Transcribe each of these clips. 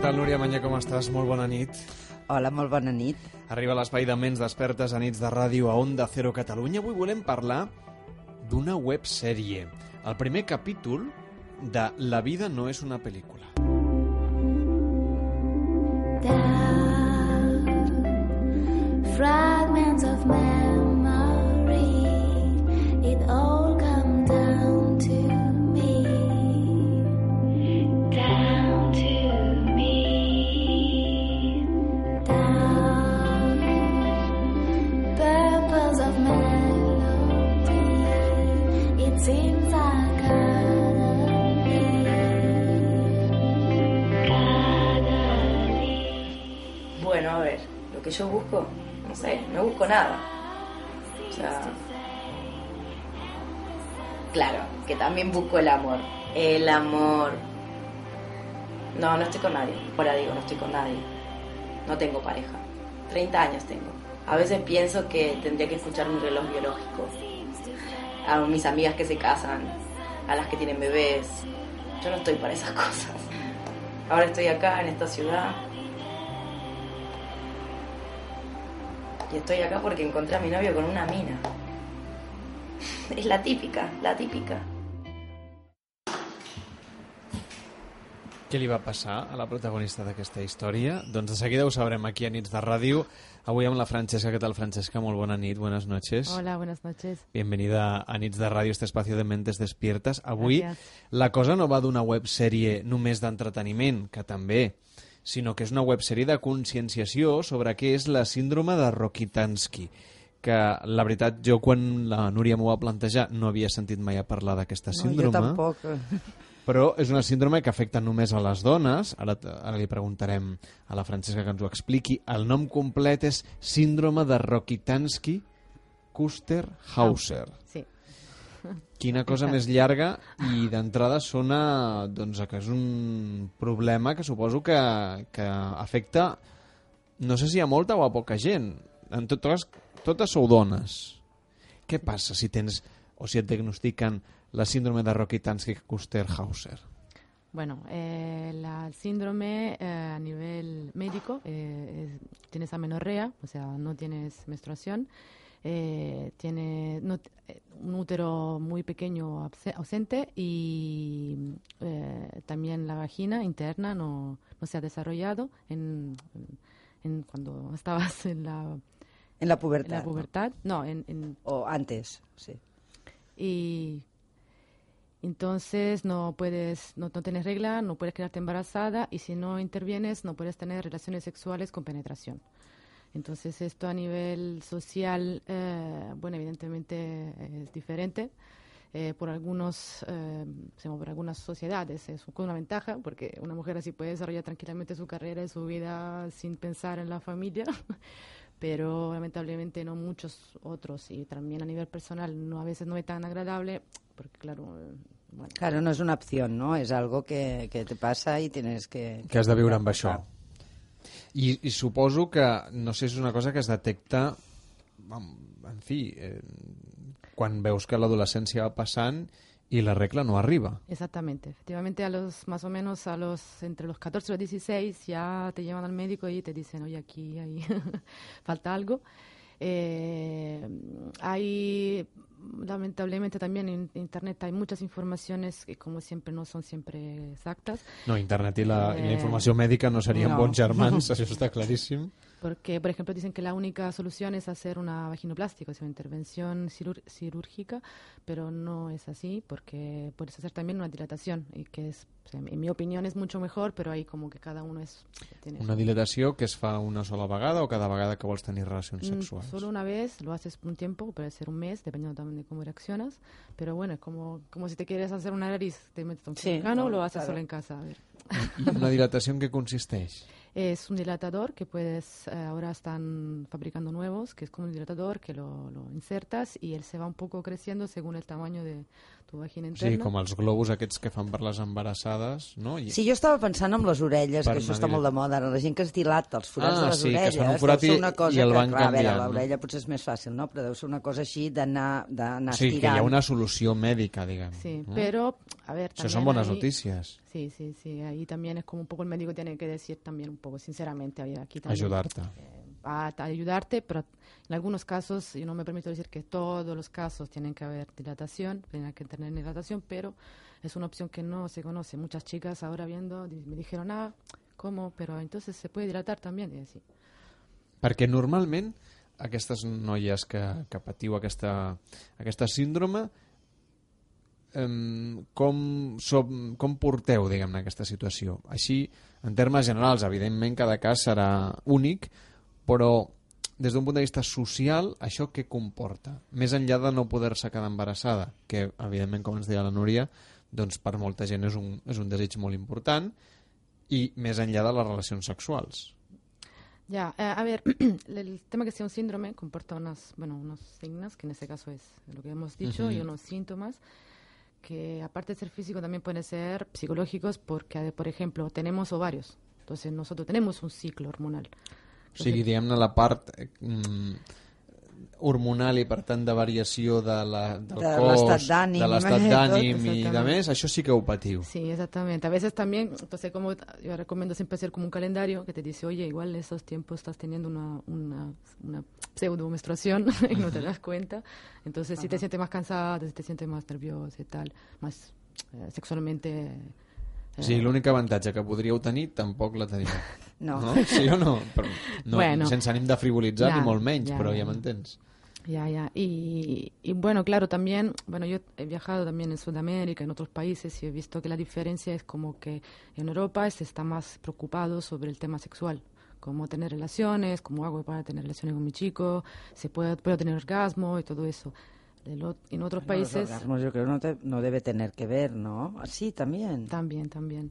tal, Núria Manyà, com estàs? Molt bona nit. Hola, molt bona nit. Arriba l'espai de Ments Despertes a nits de ràdio a Onda Cero Catalunya. Avui volem parlar d'una websèrie. El primer capítol de La vida no és una pel·lícula. Fragments of memory, yo busco, no sé, no busco nada. O sea, claro, que también busco el amor. El amor. No, no estoy con nadie. Ahora digo, no estoy con nadie. No tengo pareja. 30 años tengo. A veces pienso que tendría que escuchar mi reloj biológico. A mis amigas que se casan, a las que tienen bebés. Yo no estoy para esas cosas. Ahora estoy acá en esta ciudad, Y estoy acá porque encontré a mi novio con una mina. Es la típica, la típica. Què li va passar a la protagonista d'aquesta història? Doncs de seguida ho sabrem aquí a Nits de Ràdio. Avui amb la Francesca. ¿Qué tal, Francesca? Molt bona nit, buenas noches. Hola, buenas noches. Bienvenida a Nits de Ràdio, este espacio de mentes despiertes. Avui Gràcies. la cosa no va d'una websèrie només d'entreteniment, que també, sinó que és una websèrie de conscienciació sobre què és la síndrome de Rokitansky que la veritat jo quan la Núria m'ho va plantejar no havia sentit mai a parlar d'aquesta No, jo síndrome tampoc. però és una síndrome que afecta només a les dones. Ara, ara li preguntarem a la Francesca que ens ho expliqui. El nom complet és síndrome de Rokitansky Kuster-Hauser. Sí. Quina cosa més llarga i d'entrada sona doncs, que és un problema que suposo que, que afecta no sé si a molta o a poca gent. En tot cas, totes sou dones. Què passa si tens o si et diagnostiquen la síndrome de Rokitansky-Kuster-Hauser? Bueno, eh, la el síndrome eh, a nivel médico, eh, es- tienes amenorrea, o sea, no tienes menstruación, eh, tiene no- eh, un útero muy pequeño ausente y eh, también la vagina interna no, no se ha desarrollado en, en cuando estabas en la, En la en pubertad. la ¿no? pubertad. No, en, en O antes, sí. y entonces no puedes, no, no tienes regla, no puedes quedarte embarazada y si no intervienes no puedes tener relaciones sexuales con penetración. Entonces esto a nivel social, eh, bueno, evidentemente es diferente. Eh, por algunos, eh, por algunas sociedades es una ventaja porque una mujer así puede desarrollar tranquilamente su carrera y su vida sin pensar en la familia. pero lamentablemente no muchos otros y también a nivel personal no a veces no es tan agradable porque claro eh, bueno Claro, no es una opción, ¿no? Es algo que, que te pasa y tienes que... que has de viure amb això. I, I suposo que, no sé és una cosa que es detecta, en, fi, eh, quan veus que l'adolescència va passant y la regla no arriba. Exactamente. Efectivamente, a los más o menos a los entre los 14 y los 16 ya te llevan al médico y te dicen, oye, aquí hay falta algo. Eh, hay lamentablemente también en Internet hay muchas informaciones que como siempre no son siempre exactas. No, internet i la, i la Eh, informació mèdica no serien no. bons germans, això està claríssim. Porque, por ejemplo, dicen que la única solución es hacer una vaginoplastia, o sea, una intervención cirúrgica, pero no es así, porque puedes hacer también una dilatación, y que es, o sea, en mi opinión es mucho mejor, pero ahí como que cada uno es... tiene Una dilatació que es fa una sola vegada o cada vegada que vols tenir relacions Mm, sexuals? Solo una vez, lo haces un tiempo, puede ser un mes, dependiendo también de cómo reaccionas, pero bueno, es como, como si te quieres hacer una nariz, te metes un Sí, cirujano, no, lo haces claro. solo en casa. A ver. I una dilatació en què consisteix? Es un dilatador que puedes, eh, ahora están fabricando nuevos, que es como un dilatador que lo, lo insertas y él se va un poco creciendo según el tamaño de tu vagina interna. sigui, com els globus aquests que fan per les embarassades, no? I... Sí, jo estava pensant en les orelles, Per que això està molt de moda. Ara la gent que es dilata els forats Ah, de les sí, que es orelles. fan un forat deu ser i- una cosa i el que, van clar, a veure, canviant, no? l'orella potser és més fàcil, no? Però deu ser una cosa així d'anar d'anar O sigui, que hi estirant. ha una solució mèdica, diguem. Sí, no? pero, a ver, Això también són bones ahí- notícies, Sí, sí, sí, ahí también es como un poco el médico tiene que decir también un poco, sinceramente, aquí también. ajudar-te. a, a ayudarte, pero en algunos casos, yo no me permito decir que todos los casos tienen que haber dilatación, tienen que tener dilatación, pero es una opción que no se conoce. Muchas chicas ahora viendo me dijeron, ah, ¿cómo? Pero entonces se puede dilatar también. Y así. Perquè normalment aquestes noies que, que patiu aquesta, aquesta síndrome com, som, com porteu, diguem-ne, aquesta situació? Així, en termes generals, evidentment cada cas serà únic, però des d'un punt de vista social, això què comporta? Més enllà de no poder-se quedar embarassada, que evidentment, com ens deia la Núria, doncs per molta gent és un, és un desig molt important, i més enllà de les relacions sexuals. Ya, eh, a ver, el tema que sea un síndrome comporta unas, bueno, unos signos, que en este caso es lo que hemos dicho, y unos síntomas que aparte de ser físico también pueden ser psicológicos porque, por ejemplo, tenemos ovarios. Entonces nosotros tenemos un ciclo hormonal. La part mm, hormonal i, per tant, de variació de la, del De cos, de l'estat eh, d'ànim i de exactament. més, això sí que ho patiu. Sí, exactamente. A veces también, entonces como yo recomiendo siempre hacer como un calendario que te dice, oye, igual en esos tiempos estás teniendo una, una, una pseudo menstruación y no te das cuenta. Entonces si te sientes más cansada, si te sientes más nerviosa y tal, más eh, sexualmente... eh, O sigui, l'únic avantatge que podríeu tenir tampoc la teniu. No. no? Sí o no? Però, no Bueno. sense ànim de frivolitzar, Ja, ni molt menys, ja, però ja. ja m'entens. Ya, ya. Y, y bueno, claro, también, bueno, yo he viajado también en Sudamérica, en otros países, y he visto que la diferencia es como que en Europa se está más preocupado sobre el tema sexual. Cómo tener relaciones, cómo hago para tener relaciones con mi chico, se puede, puedo tener orgasmo y todo eso. En o- en otros Los países orgasmos yo creo no, te- no debe tener que ver, ¿no? Sí, también. también, también.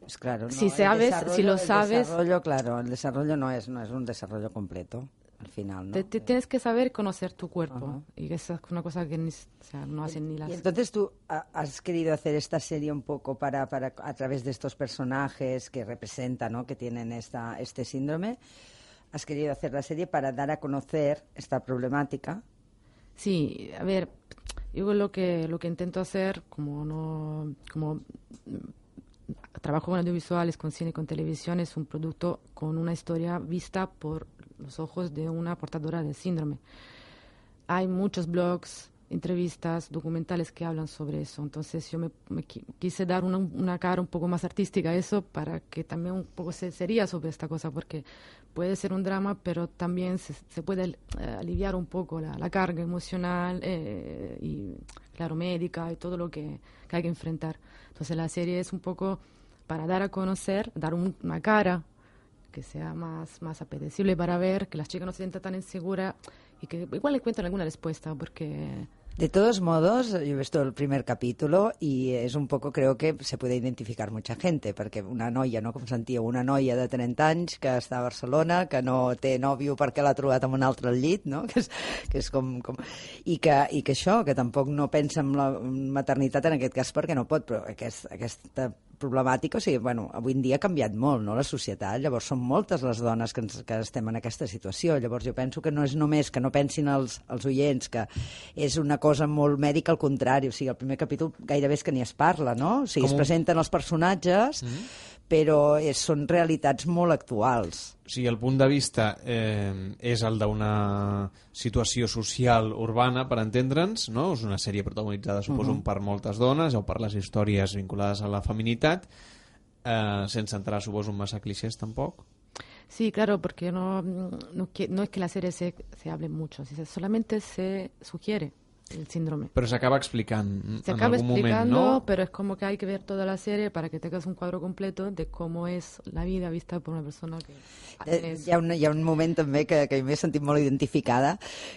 Pues claro, no, Si sabes- si lo el sabes- desarrollo, claro, el desarrollo no es, no es un desarrollo completo, al final, ¿no? Te, te tienes que saber conocer tu cuerpo. Ajá. Y esa es una cosa que ni o sea, no hacen ni las... Y entonces tú ha- has querido hacer esta serie un poco para, para a través de estos personajes que representan, ¿no? que tienen esta, este síndrome, has querido hacer la serie para dar a conocer esta problemática. Sí, a ver, yo lo que lo que intento hacer, como no, como mm, trabajo con audiovisuales, con cine, con televisión, es un producto con una historia vista por los ojos de una portadora del síndrome. Hay muchos blogs, entrevistas, documentales que hablan sobre eso. Entonces yo me, me qui- quise dar una, una cara un poco más artística a eso para que también un poco se sería sobre esta cosa, porque puede ser un drama, pero también se, se puede eh, aliviar un poco la, la carga emocional eh, y, claro, médica y todo lo que, que hay que enfrentar. Entonces la serie es un poco para dar a conocer, dar un- una cara que sea más, más apetecible para ver, que las chicas no se sientan tan inseguras y que igual encuentren alguna respuesta, porque De todos modos, yo he visto el primer capítulo y es un poco, creo que se puede identificar mucha gente, perquè una noia, no com sentia, una noia de 30 anys que està a Barcelona, que no té nòvio perquè l'ha trobat en un altre al llit, no? que és, que és com, com... I, que, I que això, que tampoc no pensa en la maternitat en aquest cas perquè no pot, però aquest, aquesta problemàtica, o sigui, bueno, avui en dia ha canviat molt, no?, la societat, llavors són moltes les dones que, ens, que estem en aquesta situació, llavors jo penso que no és només que no pensin els, els oients que és una cosa molt mèdica, al contrari, o sigui, el primer capítol gairebé és que ni es parla, no? O sigui, Com es un- presenten els personatges, però és, són realitats molt actuals. O sigui, el punt de vista eh, és el d'una situació social urbana, per entendre'ns, no? És una sèrie protagonitzada, suposo, per moltes dones o per les històries vinculades a la feminitat, eh, sense entrar, suposo, en massa clichés, tampoc. Sí, claro, porque no, no, no es que la serie se, se hable mucho, si solamente se sugiere el síndrome. Però s'acaba explicant Se en acaba algun moment, explicando, no? pero es como que hay que ver toda la serie para que tengas un cuadro completo de cómo es la vida vista por una persona que Eh, hi, ha un, hi ha un moment també que, que m'he sentit molt identificada,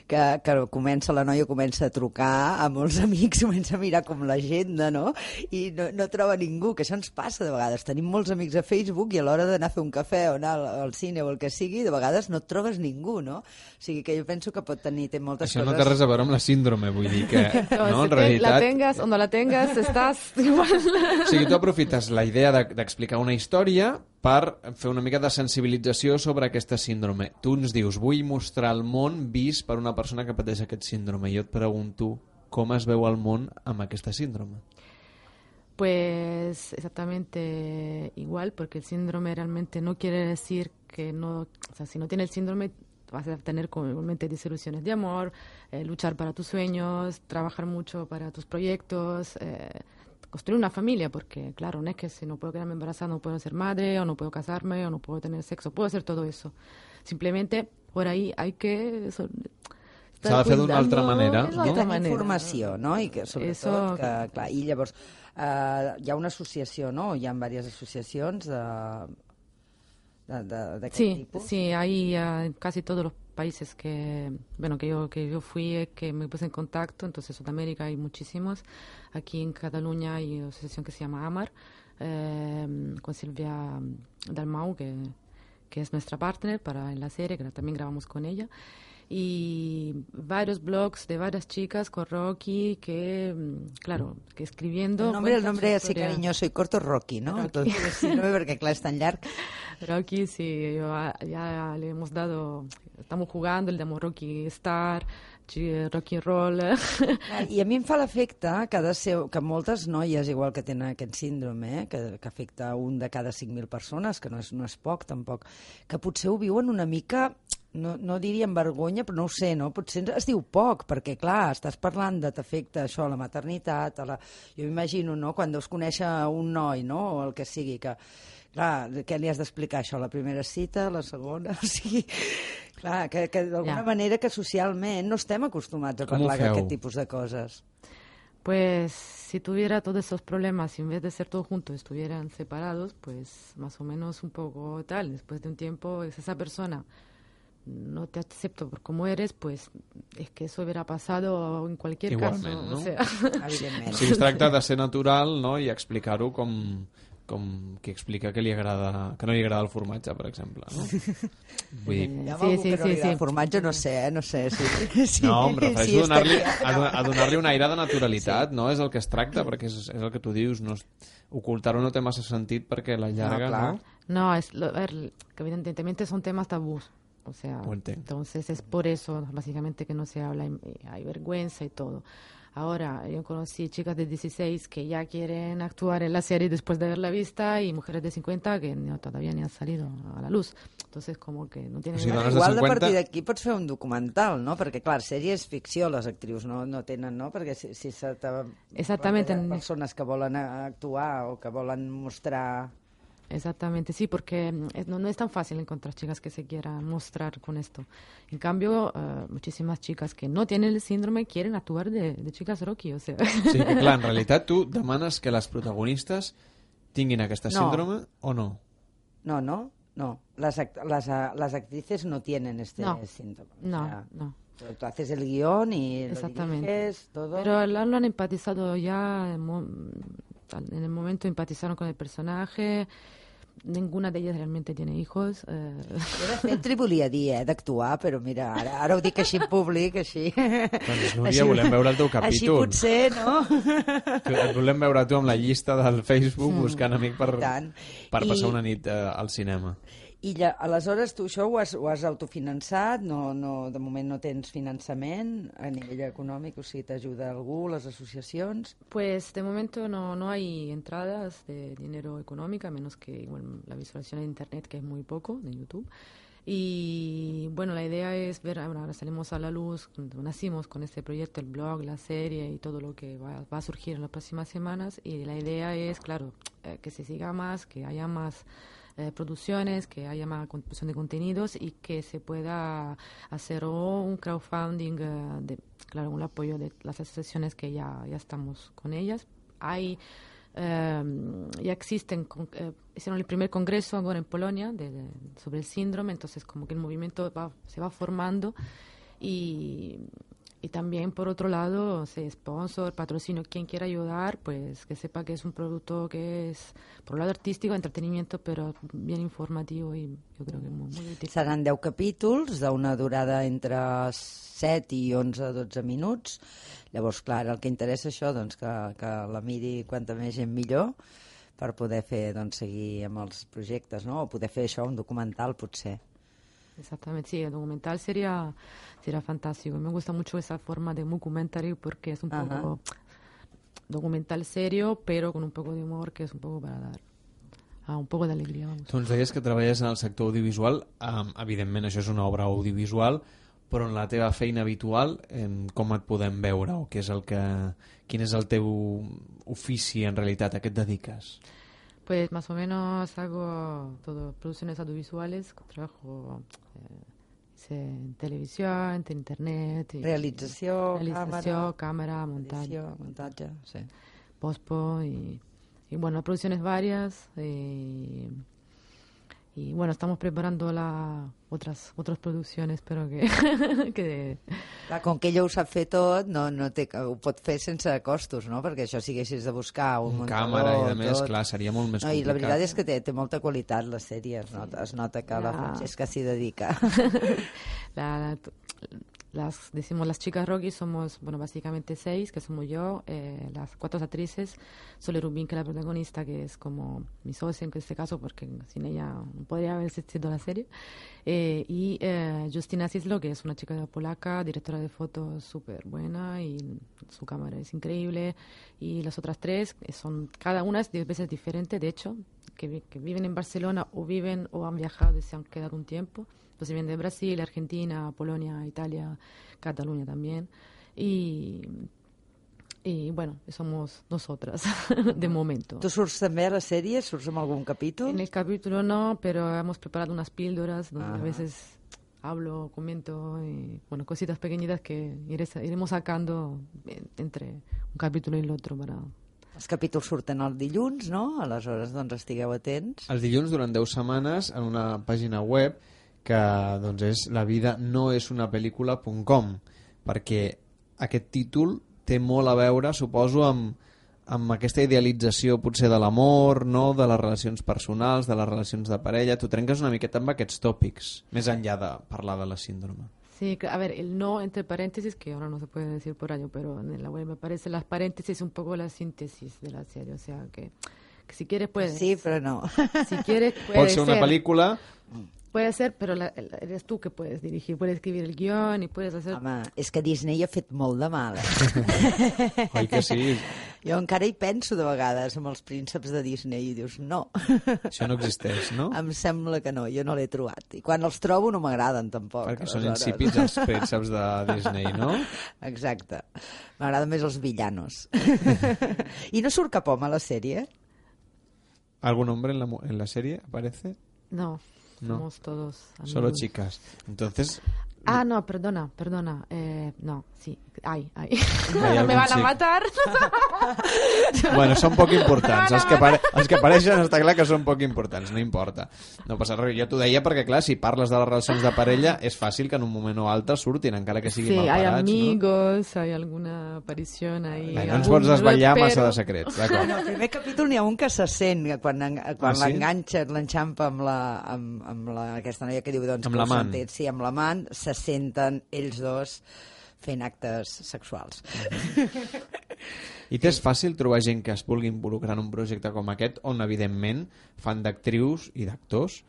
que, que comença, la noia comença a trucar a molts amics, comença a mirar com l'agenda, no? I no, no troba ningú, que això ens passa de vegades. Tenim molts amics a Facebook i a l'hora d'anar a fer un cafè o anar al, al cine o el que sigui, de vegades no et trobes ningú, no? O sigui que jo penso que pot tenir té moltes Això no coses... té res a veure amb la síndrome, vull dir que, No, en realitat... la tengas o no la tengas, igual. O sigui, tu aprofites la idea de- d'explicar una història per fer una mica de sensibilització sobre aquesta síndrome. Tu ens dius, vull mostrar el món vist per una persona que pateix aquest síndrome. Jo et pregunto, com es veu el món amb aquesta síndrome? Pues exactamente igual, porque el síndrome realmente no quiere decir que no, o sea, si no tienes el síndrome vas a tener como igualmente desilusiones de amor, eh, luchar para tus sueños, trabajar mucho para tus proyectos, eh, construir una familia, porque claro, no es que si no puedo quedarme embarazada no puedo ser madre, o no puedo casarme, o no puedo tener sexo, puedo hacer todo eso. Simplemente por ahí hay que... so- estar S'ha de fer d'una altra manera, de I una no? otra tenir manera. informació, no? I que sobretot, Eso- que, clar, i llavors eh, hi ha una associació, no? Hi ha diverses associacions de de- de- Sí, tipus. sí, hay en casi todos los países que, bueno, que yo, que yo fui, eh, que me puse en contacto, entonces Sudamérica hay muchísimos. Aquí en Cataluña hay una asociación que se llama AMAR, eh, con Silvia Dalmau, que, que es nuestra partner para en la serie, que también grabamos con ella. Y varios blogs de varias chicas con Rocky que, mm, claro, que escribiendo... El nombre, el nombre así cariñoso y corto, Rocky, ¿no? Rocky. Entonces, sí, no, perquè clar, és tan llarg. Rocky, sí, yo a- ya le hemos dado, estamos jugando el demo Rocky Star, chi- Rocky Roll. I a mi em fa l'efecte que, de ser, que moltes noies, igual que tenen aquest síndrome, eh, que, que afecta un de cada 5.000 persones, que no és, no és poc tampoc, que potser ho viuen una mica no, no diria amb vergonya, però no ho sé, no? Potser es diu poc, perquè, clar, estàs parlant de t'afecta això a la maternitat, a la... jo m'imagino, no?, quan deus conèixer un noi, no?, o el que sigui, que, clar, què li has d'explicar això, la primera cita, la segona, o sigui, clar, que, que d'alguna Ja. manera que socialment no estem acostumats a Com parlar d'aquest tipus de coses. Pues si tuviera todos esos problemas y en vez de ser todos juntos estuvieran separados, pues más o menos un poco tal. Después de un tiempo, es esa persona no te acepto por como eres, pues es que eso hubiera pasado en cualquier Igualment, caso. no? O sea, Evidentment. O sigui, es tracta de ser natural no? i explicar-ho com, com qui explica que, li agrada, que no li agrada el formatge, per exemple. No? Vull dir, Sí, sí, que no sí, sí. el formatge, no sé, eh? no sé. Si, si, No, em refereixo si a donar-li a, do- a donar un aire de naturalitat, no? És el que es tracta, perquè és, és el que tu dius, no, ocultar-ho no té massa sentit perquè la llarga, clar. no? No, es lo- a ver, que evidentemente son temas tabús. O sea, entonces es por eso básicamente que no se habla, hay vergüenza y todo. Ahora, yo conocí chicas de 16 que ya quieren actuar en la serie después de verla vista y mujeres de 50 que no, todavía ni han salido a la luz. Entonces, como que no tienen... O sigui, nada- dones de Igual de 50 partir d'aquí pots fer un documental, no? Perquè, clar, sèrie és ficció, les actrius no, no tenen, no? Perquè si, si se te... Exactament. Persones que volen actuar o que volen mostrar... Exactamente, sí, porque mm, es- no, no es tan fácil encontrar chicas que se quieran mostrar con esto. En cambio, eh, muchísimas chicas que no tienen el síndrome quieren actuar de, de chicas Rocky, o sea... Sí, que clar, en realitat tu demanes que les protagonistes tinguin aquesta No. síndrome o no? No, no, no. Las, act las, ah, las actrices no tienen este No. síntoma. O No, sea, no. Tú haces el guion y lo Exactamente. diriges, todo. Pero lo, lo han empatizado ya, en, el momento empatizaron con el personaje, ninguna de ellas realmente tiene hijos. eh, Jo, de fet, t'hi volia dir, eh, d'actuar, però mira, ara, ara ho dic així en públic, així... Doncs, Núria, volem veure el teu Així capítol. potser, no? Que Et volem veure tu amb la llista del Facebook buscant amic per, tant. per I- passar una nit eh, al cinema. I lla, aleshores tu això ho has, ho has autofinançat, no, no, de moment no tens finançament a nivell econòmic, o sigui, t'ajuda algú, les associacions... Pues de momento no, no hay entradas de dinero económico, a menos que igual, la visualización en Internet, que es muy poco, de YouTube. Y bueno, la idea es ver, ahora ahora salimos a la luz, nacimos con este proyecto, el blog, la serie y todo lo que va, va a surgir en las próximas semanas. Y la idea es, claro, eh, que se siga más, que haya más eh, producciones, que haya más construcción de contenidos y que se pueda hacer un crowdfunding, eh, de, claro, un apoyo de las asociaciones que ya, ya estamos con ellas. Hay eh, ya existen, con- eh, hicieron el primer congreso ahora en Polonia de- sobre el síndrome, entonces como que el movimiento va- se va formando y, y también por otro lado, se sponsor, patrocinio, quien quiera ayudar, pues que sepa que es un producto que es, por un lado artístico, entretenimiento, pero bien informativo y yo creo que muy, muy útil. Seran 10 capítols d'una durada entre 7 i 11-12 minuts. Llavors, clar, el que interessa això, doncs, que, que la miri quanta més gent millor per poder fer, doncs, seguir amb els projectes, no? O poder fer això, un documental, potser. Exactamente, sí, el documental sería, sería fantástico. Me gusta mucho esa forma de documentary porque es un Ajá. poco documental serio, pero con un poco de humor que es un poco para dar ah, un poco de alegría, vamos. Tu ens deies que treballes en el sector audiovisual. Um, evidentment, això és una obra audiovisual, però en la teva feina habitual, em, com et podem veure? O què és el que, quin és el teu ofici, en realitat, a què et dediques? Pues más o menos hago todo, producciones audiovisuales, trabajo eh, en televisión, en internet, y- realización, càmera, cámara, montaje, edició, muntatge, sí. pospo y, y bueno, producciones varias. eh, y bueno, estamos preparando la, otras otras producciones, pero que, que Clar, com que ella ho sap fer tot, no, no té, ho pot fer sense costos, no? Perquè això si haguessis de buscar un, Un muntador, càmera i, a més, tot. clar, seria molt més no, I la complicat. veritat és que té, té molta qualitat la sèrie, es nota, es nota que la Ja. Francesca s'hi dedica. la- las decimos las chicas Rocky somos bueno básicamente seis que somos yo eh, las cuatro actrices. Sole Rubin que es la protagonista que es como mi socia en este caso porque sin ella no podría haber existido la serie. Eh, y eh, Justina Cislo que es una chica polaca directora de fotos súper buena y su cámara es increíble. Y las otras tres que son cada una es diez veces diferente. De hecho que, que viven en Barcelona o viven o han viajado y se han quedado un tiempo entonces vienen de Brasil, Argentina, Polonia, Italia, Cataluña también. Y, y bueno, somos nosotras de momento. tu surts també a la sèrie? Surts en algun capítol? En el capítulo no, pero hemos preparado unas píldoras donde Ajá. a veces hablo, comento, y, bueno, cositas pequeñitas que iré iremos sacando en- entre un capítulo y el otro para... Els capítols surten el dilluns, no? Aleshores, doncs, estigueu atents. Els dilluns durant 10 setmanes en una pàgina web que doncs, és la vida no és una pel·lícula.com perquè aquest títol té molt a veure, suposo, amb, amb aquesta idealització potser de l'amor, no? de les relacions personals, de les relacions de parella. Tu trenques una miqueta amb aquests tòpics, més enllà de parlar de la síndrome. Sí, a ver, el no entre paréntesis, que ahora no se puede decir por año, pero en la web me parece las paréntesis un poco la síntesis de la serie, o sea que, que si quieres puedes. Sí, però no. Si quieres Pot puede ser una pel·lícula Puede ser, pero la- la- eres tú que puedes dirigir, puedes escribir el guión y puedes hacer... Home, és que Disney ha fet molt de mal. Eh? oi que sí? Jo encara hi penso de vegades amb els prínceps de Disney i dius, no, Això no existeix, no? em sembla que no, jo no l'he trobat. I quan els trobo no m'agraden tampoc. Perquè són aleshores. insípids els prínceps de Disney, no? Exacte. M'agraden més els villanos. I no surt cap home a la sèrie? ¿Algún hombre en la, en la serie aparece? No, Somos no. todos amigos. Solo chicas. Entonces, Ah, no, perdona, perdona. Eh, no, sí, hay, hay. Hay algún Me van a matar. bueno, són poc importants. No, no, Els que, apare els que apareixen està clar que són poc importants, no importa. No passa res. Jo t'ho deia perquè, clar, si parles de les relacions de parella, és fàcil que en un moment o altre surtin, encara que siguin Sí, hay malparats, amigos, hay alguna aparición ahí. no? Bé, no ens pots desvetllar massa de secrets, d'acord? En el primer capítol n'hi ha un que se sent que quan, quan Ah, sí? l'enganxa, l'enxampa amb, la, amb, amb la, aquesta noia que diu doncs, Amb l'amant. Sí, amb l'amant, se senten ells dos fent actes sexuals. I t'és fàcil trobar gent que es vulgui involucrar en un projecte com aquest, on, evidentment, fan d'actrius i d'actors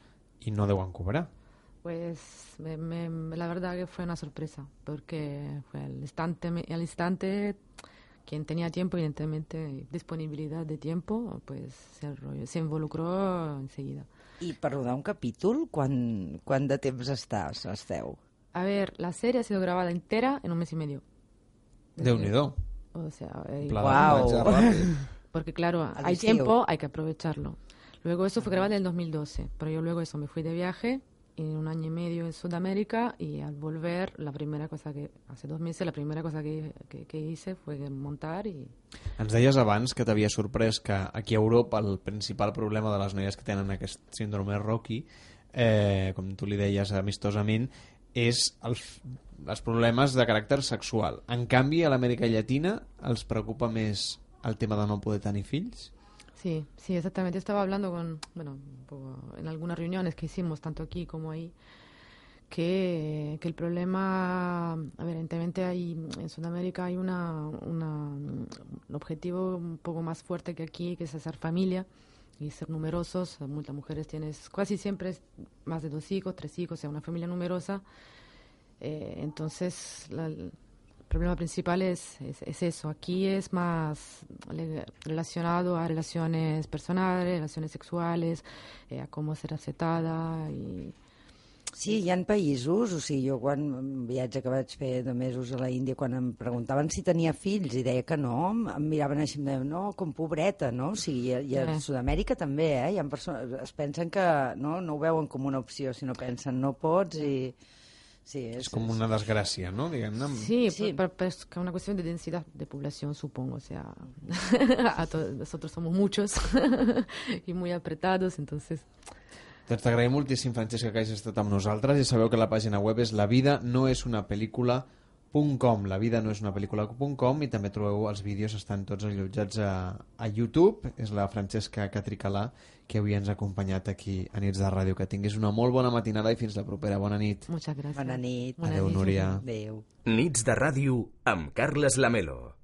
i no deuen cobrar. Pues me- me- la verdad que fue una sorpresa, porque fue al instante, al instante quien tenía tiempo, evidentemente, disponibilidad de tiempo, pues se, arrolló- se involucró enseguida. I per rodar un capítol, quan, quan de temps estàs, esteu? A ver, la serie ha sido grabada entera en un mes y medio. Déu-n'hi-do. O sea, eh, de ràpid. porque claro, hay tiempo, hay que aprovecharlo. Luego eso fue grabado en el 2012, pero yo luego eso me fui de viaje en un año y medio en Sudamérica y al volver la primera cosa que, hace dos meses, la primera cosa que, que, que hice fue montar y Ens deies abans que t'havia sorprès que aquí a Europa el principal problema de les noies que tenen aquest síndrome Rocky, eh, com tu li deies amistosament, és el, els problemes de caràcter sexual. En canvi, a l'Amèrica Llatina els preocupa més el tema de no poder tenir fills? Sí, sí, exactamente. Estaba hablando con, bueno, en algunas reuniones que hicimos, tanto aquí como ahí, que, que el problema, evidentemente hay, en Sudamérica hay una, una, un objetivo un poco más fuerte que aquí, que es hacer familia y ser numerosos. Muchas mujeres tienes, casi siempre más de dos hijos, tres hijos, o sea, una familia numerosa. Eh, entonces, la- el problema principal es, es, es eso. Aquí es más relacionado a relaciones personales, relaciones sexuales, eh, a cómo ser aceptada y Sí, hi ha països, o sigui, jo quan un viatge que vaig fer de mesos a la Índia, quan em preguntaven si tenia fills i deia que no, em miraven així i em deien, no, com pobreta, no? O sigui, i a, i a Eh. Sud-amèrica també, eh? Hi ha persones, es pensen que no, no ho veuen com una opció, sinó pensen no pots i... Sí, és, És com una desgràcia, no? Diguem-ne. Sí, Sí. por- por- es una cuestión de densidad de población, supongo. O sea, a to- nosotros somos muchos y muy apretados, entonces Doncs t'agraïm moltíssim, Francesca, que hagis estat amb nosaltres. Ja sabeu que la pàgina web és la vida no és una pel·lícula.com la vida no és una pel·lícula.com i també trobeu els vídeos, estan tots allotjats a, a YouTube. És la Francesca Catricalà que avui ens ha acompanyat aquí a Nits de Ràdio. Que tinguis una molt bona matinada i fins la propera. Bona nit. muchas gracias. Bona nit. Bona Adéu, nit. Núria. Adéu. Nits de ràdio amb Carles Lamelo.